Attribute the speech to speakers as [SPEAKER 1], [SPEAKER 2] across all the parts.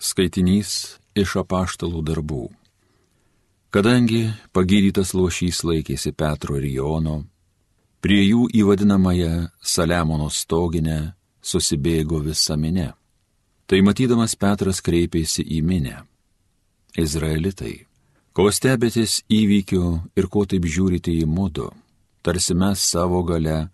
[SPEAKER 1] Skaitinys iš apaštalų darbų. Kadangi pagydytas lošys laikėsi Petro ir Jono, prie jų į vadinamąją Saliamono stoginę susibėgo visa minė. Tai matydamas Petras kreipėsi į minę. Izraelitai, ko stebėtės įvykiu ir ko taip žiūrite į mudu, tarsi mes savo gale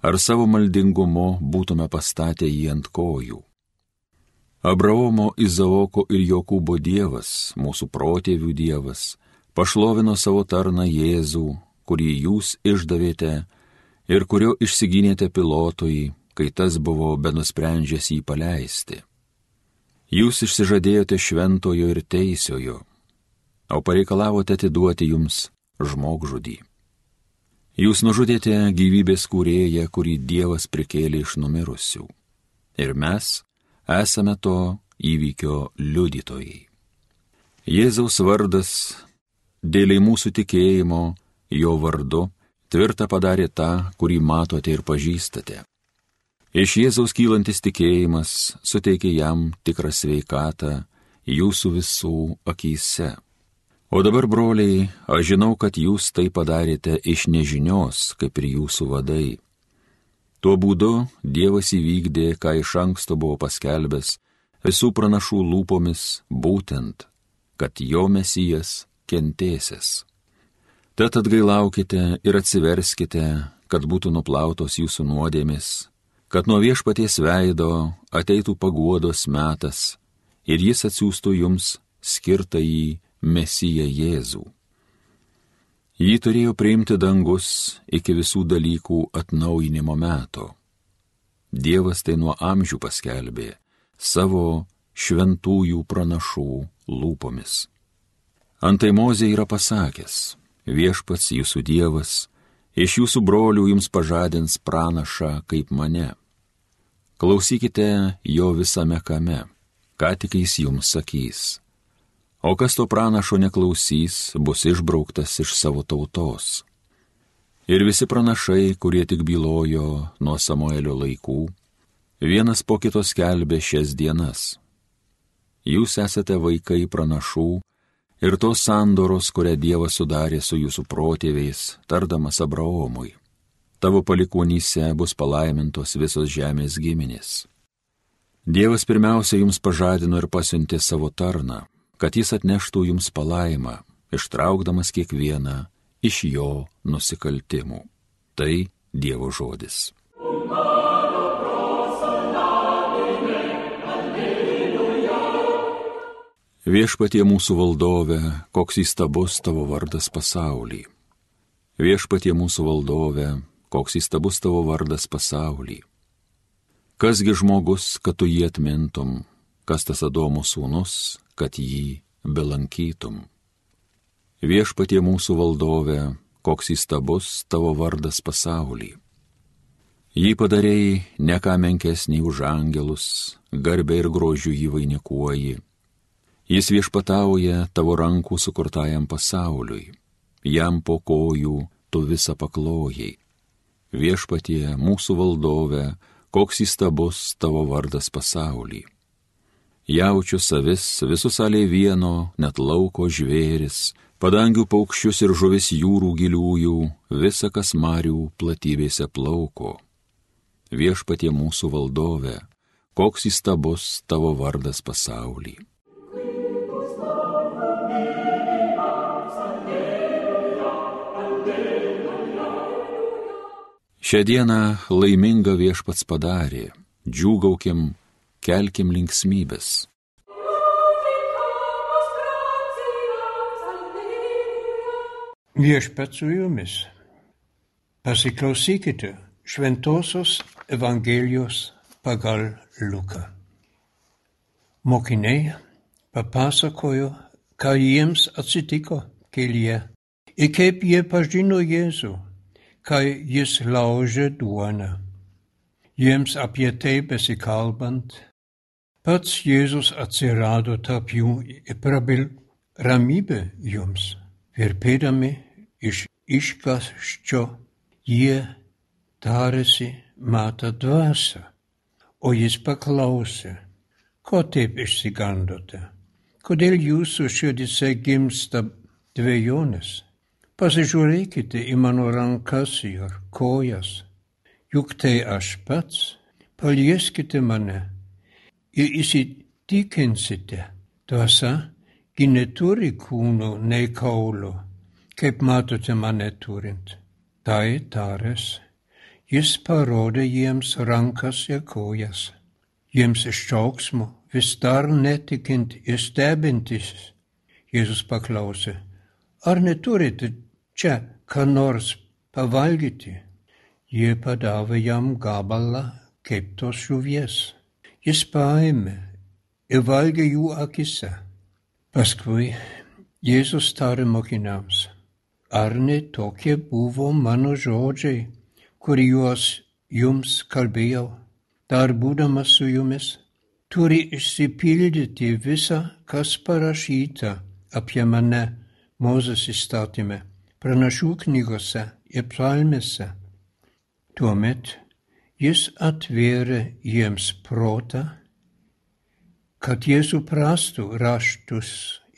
[SPEAKER 1] ar savo maldingumu būtume pastatę jį ant kojų. Abraomo, Izaoko ir Jokūbo Dievas, mūsų protėvių Dievas, pašlovino savo tarną Jėzų, kurį jūs išdavėte ir kurio išsigynėte pilotui, kai tas buvo benusprendžęs jį paleisti. Jūs išsižadėjote šventojo ir teisiojo, o pareikalavote atiduoti jums žmogžudį. Jūs nužudėte gyvybės kūrėją, kurį Dievas prikėlė iš numirusių. Ir mes esame to įvykio liudytojai. Jėzaus vardas dėliai mūsų tikėjimo, jo vardu, tvirtą padarė tą, kurį matote ir pažįstate. Iš Jėzaus kylantis tikėjimas suteikė jam tikrą sveikatą jūsų visų akise. O dabar, broliai, aš žinau, kad jūs tai padarėte iš nežinios, kaip ir jūsų vadai. Tuo būdu Dievas įvykdė, ką iš anksto buvo paskelbęs visų pranašų lūpomis, būtent, kad jo mesijas kentėsis. Tad atgailaukite ir atsiverskite, kad būtų nuplautos jūsų nuodėmis, kad nuo viešpaties veido ateitų paguodos metas ir jis atsiųstų jums skirtą į Mesiją Jėzų. Jį turėjo priimti dangus iki visų dalykų atnaujinimo meto. Dievas tai nuo amžių paskelbė savo šventųjų pranašų lūpomis. Antai Mozė yra pasakęs, viešpats jūsų Dievas, iš jūsų brolių jums pažadins pranašą kaip mane. Klausykite jo visame kame, ką tik jis jums sakys o kas to pranašo neklausys, bus išbrauktas iš savo tautos. Ir visi pranašai, kurie tik bylojo nuo Samuelio laikų, vienas po kito skelbė šias dienas. Jūs esate vaikai pranašų ir tos sandoros, kurią Dievas sudarė su jūsų protėviais, tardamas Abraomui. Tavo palikonyse bus palaimintos visos žemės giminės. Dievas pirmiausia jums pažadino ir pasiuntė savo tarną, kad jis atneštų jums palaimą, ištraukdamas kiekvieną iš jo nusikaltimų. Tai Dievo žodis. Viešpatie mūsų valdove, koks įstabus tavo vardas pasaulį. Viešpatie mūsų valdove, koks įstabus tavo vardas pasaulį. Kasgi žmogus, kad tu jį atmintum, kas tas Adomo sūnus, kad jį belankytum. Viešpatie mūsų valdove, koks įstabus tavo vardas pasaulį. Jį padarėjai ne ką menkesnį už angelus, garbė ir grožių jį vainikuoji. Jis viešpatauja tavo rankų sukurtajam pasauliui, jam po kojų tu visą paklojai. Viešpatie mūsų valdove, koks įstabus tavo vardas pasaulį jaučių savis, visus aliai vieno, net lauko žvėris, padangių paukščius ir žuvis jūrų giliųjų, visa kas marių platybėse plauko. Viešpatie mūsų valdove, koks įstabus tavo vardas pasaulį. Šią dieną laiminga viešpats padarė, džiūgaukim kelkim linksmybės.
[SPEAKER 2] Viešpat su jumis. Pasiklausykite Šventojios Evangelijos pagal Luką. Mokiniai papasakojo, ką jiems atsitiko kelyje ir kaip jie pažino Jėzų, kai jis laužė duoną. Jiems apie tai besikalbant, Pats Jėzus atsirado tarp jų ir prabil ramybė jums. Virpėdami iš iškaščio jie tarėsi matą dvasę, o jis paklausė, Ko taip išsigandote? Kodėl jūsų širdise gimsta dviejonės? Pasižiūrėkite į mano rankas ir kojas. Juk tai aš pats. Palieskite mane ir įsitikinsite. Tuose, gi neturi kūno nei kaulo, kaip matote mane turint. Tai tarės, jis parodė jiems rankas ir kojas jiems iš džiaugsmo, vis dar netikint ir stebintis. Jėzus paklausė, ar neturite čia ką nors pavalgyti? Jie padavė jam gabalą kaip tos žuvies. Jis paėmė ir valgė jų akise. Paskui Jėzus tarė mokiniams, ar ne tokie buvo mano žodžiai, kuriuos jums kalbėjau? dar būdamas su jumis, turi išsipildyti visa, kas parašyta apie mane Mozės įstatymė, pranašų knygose ir psalmėse. Tuomet jis atvėrė jiems protą, kad jie suprastų raštus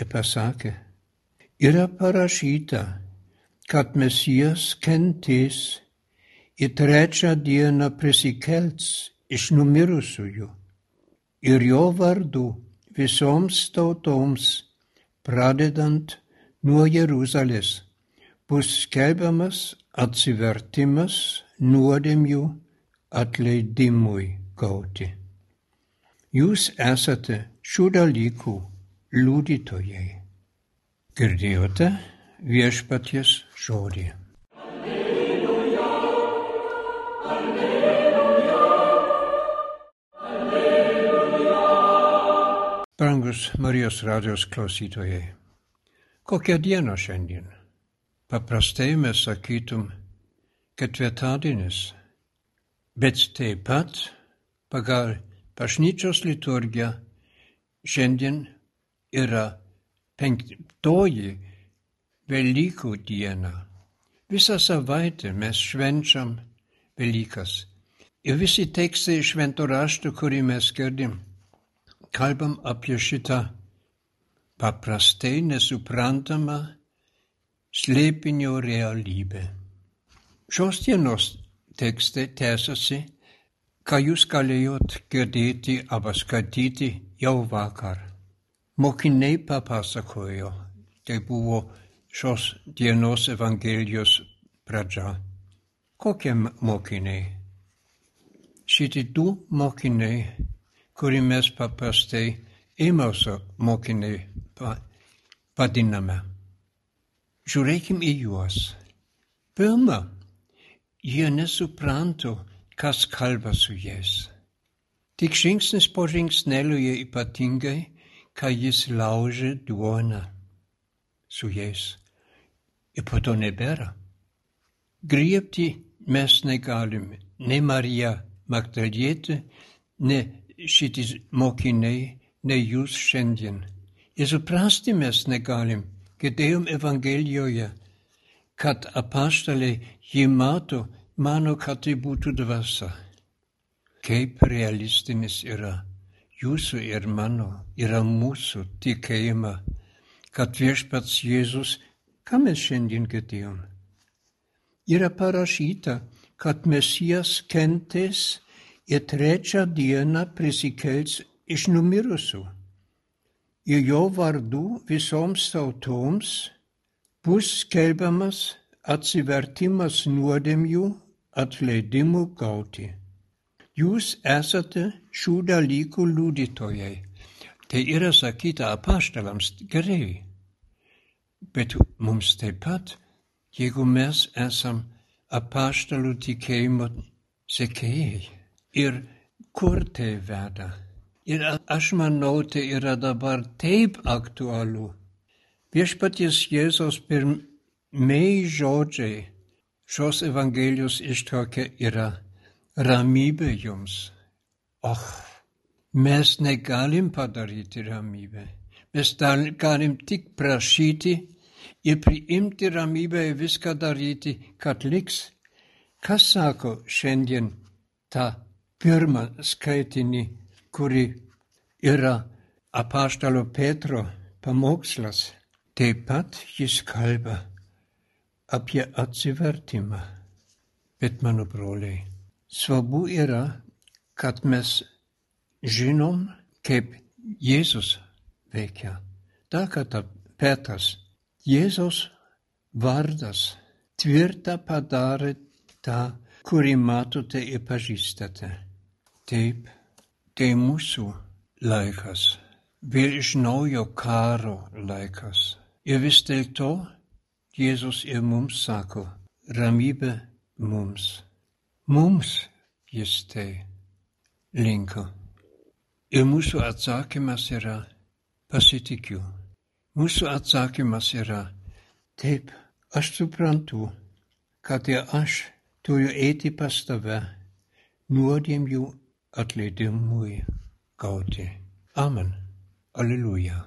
[SPEAKER 2] ir pasakė, yra parašyta, kad Mesijas kentės ir trečią dieną prisikelts iš numirusiųjų ir jo vardu visoms tautoms, pradedant nuo Jeruzalės, bus skelbiamas atsivertimas nuodėmių atleidimui gauti. Jūs esate šių dalykų liudytojai. Girdėjote viešpaties žodį. Brangus Marijos radijos klausytojai, kokia diena šiandien? Paprastai mes sakytum ketvirtadienis, bet taip pat pagal bažnyčios liturgiją šiandien yra penktoji Velykų diena. Visą savaitę mes švenčiam Velykas. Ir visi tekstai iš švento rašto, kurį mes girdim, kalbam apie šitą paprastai nesuprantamą slėpinio realybę. Šios dienos tekstai tęsiasi, ką jūs galėjot girdėti arba skaityti jau vakar. Mokiniai papasakojo, tai buvo šios dienos Evangelijos pradžia. Kokie mokiniai? Šitie du mokiniai kurį mes paprastai Emauso mokiniai vadiname. Žiūrėkim į juos. Pirma, jie nesupranto, kas kalba su jais. Tik žingsnis po žingsnelio jie ypatingai, kai jis laužė duoną su jais. Ir po to nebėra. Griebti mes negalime, ne Marija Magdalietė, ne šitie mokiniai, ne jūs šiandien. Ir suprasti mes negalim, girdėjom Evangelijoje, kad apaštalai jį mato, mano, kad tai būtų dvasia. Kaip realistinis yra jūsų ir mano, yra mūsų tikėjimą, kad viešpats Jėzus, ką mes šiandien girdėjom, yra parašyta, kad Mesijas kentės ir trečią dieną prisikels iš numirusių. Ir jo vardu visoms tautoms bus skelbiamas atsivertimas nuodėmių atleidimų gauti. Jūs esate šių dalykų liudytojai. Tai yra sakyta apaštalams gerai. Bet mums taip pat, jeigu mes esam apaštalų tikėjimo sekėjai ir kur tai veda. Ir aš manau, tai yra dabar taip aktualu. Viešpaties Jėzaus pirmieji žodžiai šios Evangelijos ištokia yra ramybė jums. Och, mes negalim padaryti ramybę. Mes galim tik prašyti ir priimti ramybę ir viską daryti, kad liks. Kas sako šiandien tą pirmą skaitinį, kurį yra apaštalo Petro pamokslas. Taip pat jis kalba apie atsivertimą. Bet mano broliai, svarbu yra, kad mes žinom, kaip Jėzus veikia. Dar kartą Petras, Jėzus vardas tvirtą padarė tą, kurį matote ir pažįstate. Taip, tai mūsų laikas, vėl iš naujo karo laikas. Ir vis dėlto Jėzus ir mums sako, ramybė mums. Mums jis tai linko. Ir mūsų atsakymas yra pasitikiu. Mūsų atsakymas yra taip, aš suprantu, kad ir aš turiu eiti pas tave nuodėmjų atleidimui gauti. Amen. Alleluja.